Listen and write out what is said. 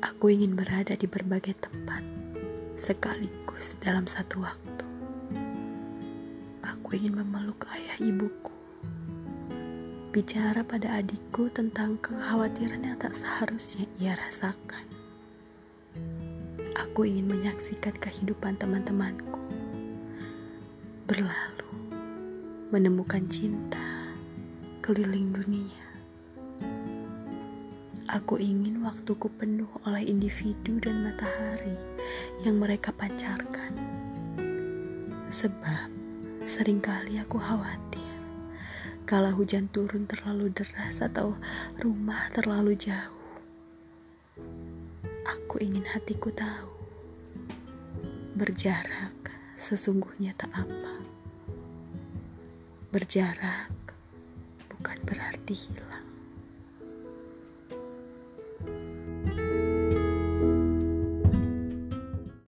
Aku ingin berada di berbagai tempat sekaligus dalam satu waktu. Aku ingin memeluk ayah ibuku, bicara pada adikku tentang kekhawatiran yang tak seharusnya ia rasakan. Aku ingin menyaksikan kehidupan teman-temanku berlalu, menemukan cinta keliling dunia. Aku ingin waktuku penuh oleh individu dan matahari yang mereka pancarkan. Sebab sering kali aku khawatir kalau hujan turun terlalu deras atau rumah terlalu jauh. Aku ingin hatiku tahu berjarak sesungguhnya tak apa. Berjarak bukan berarti hilang.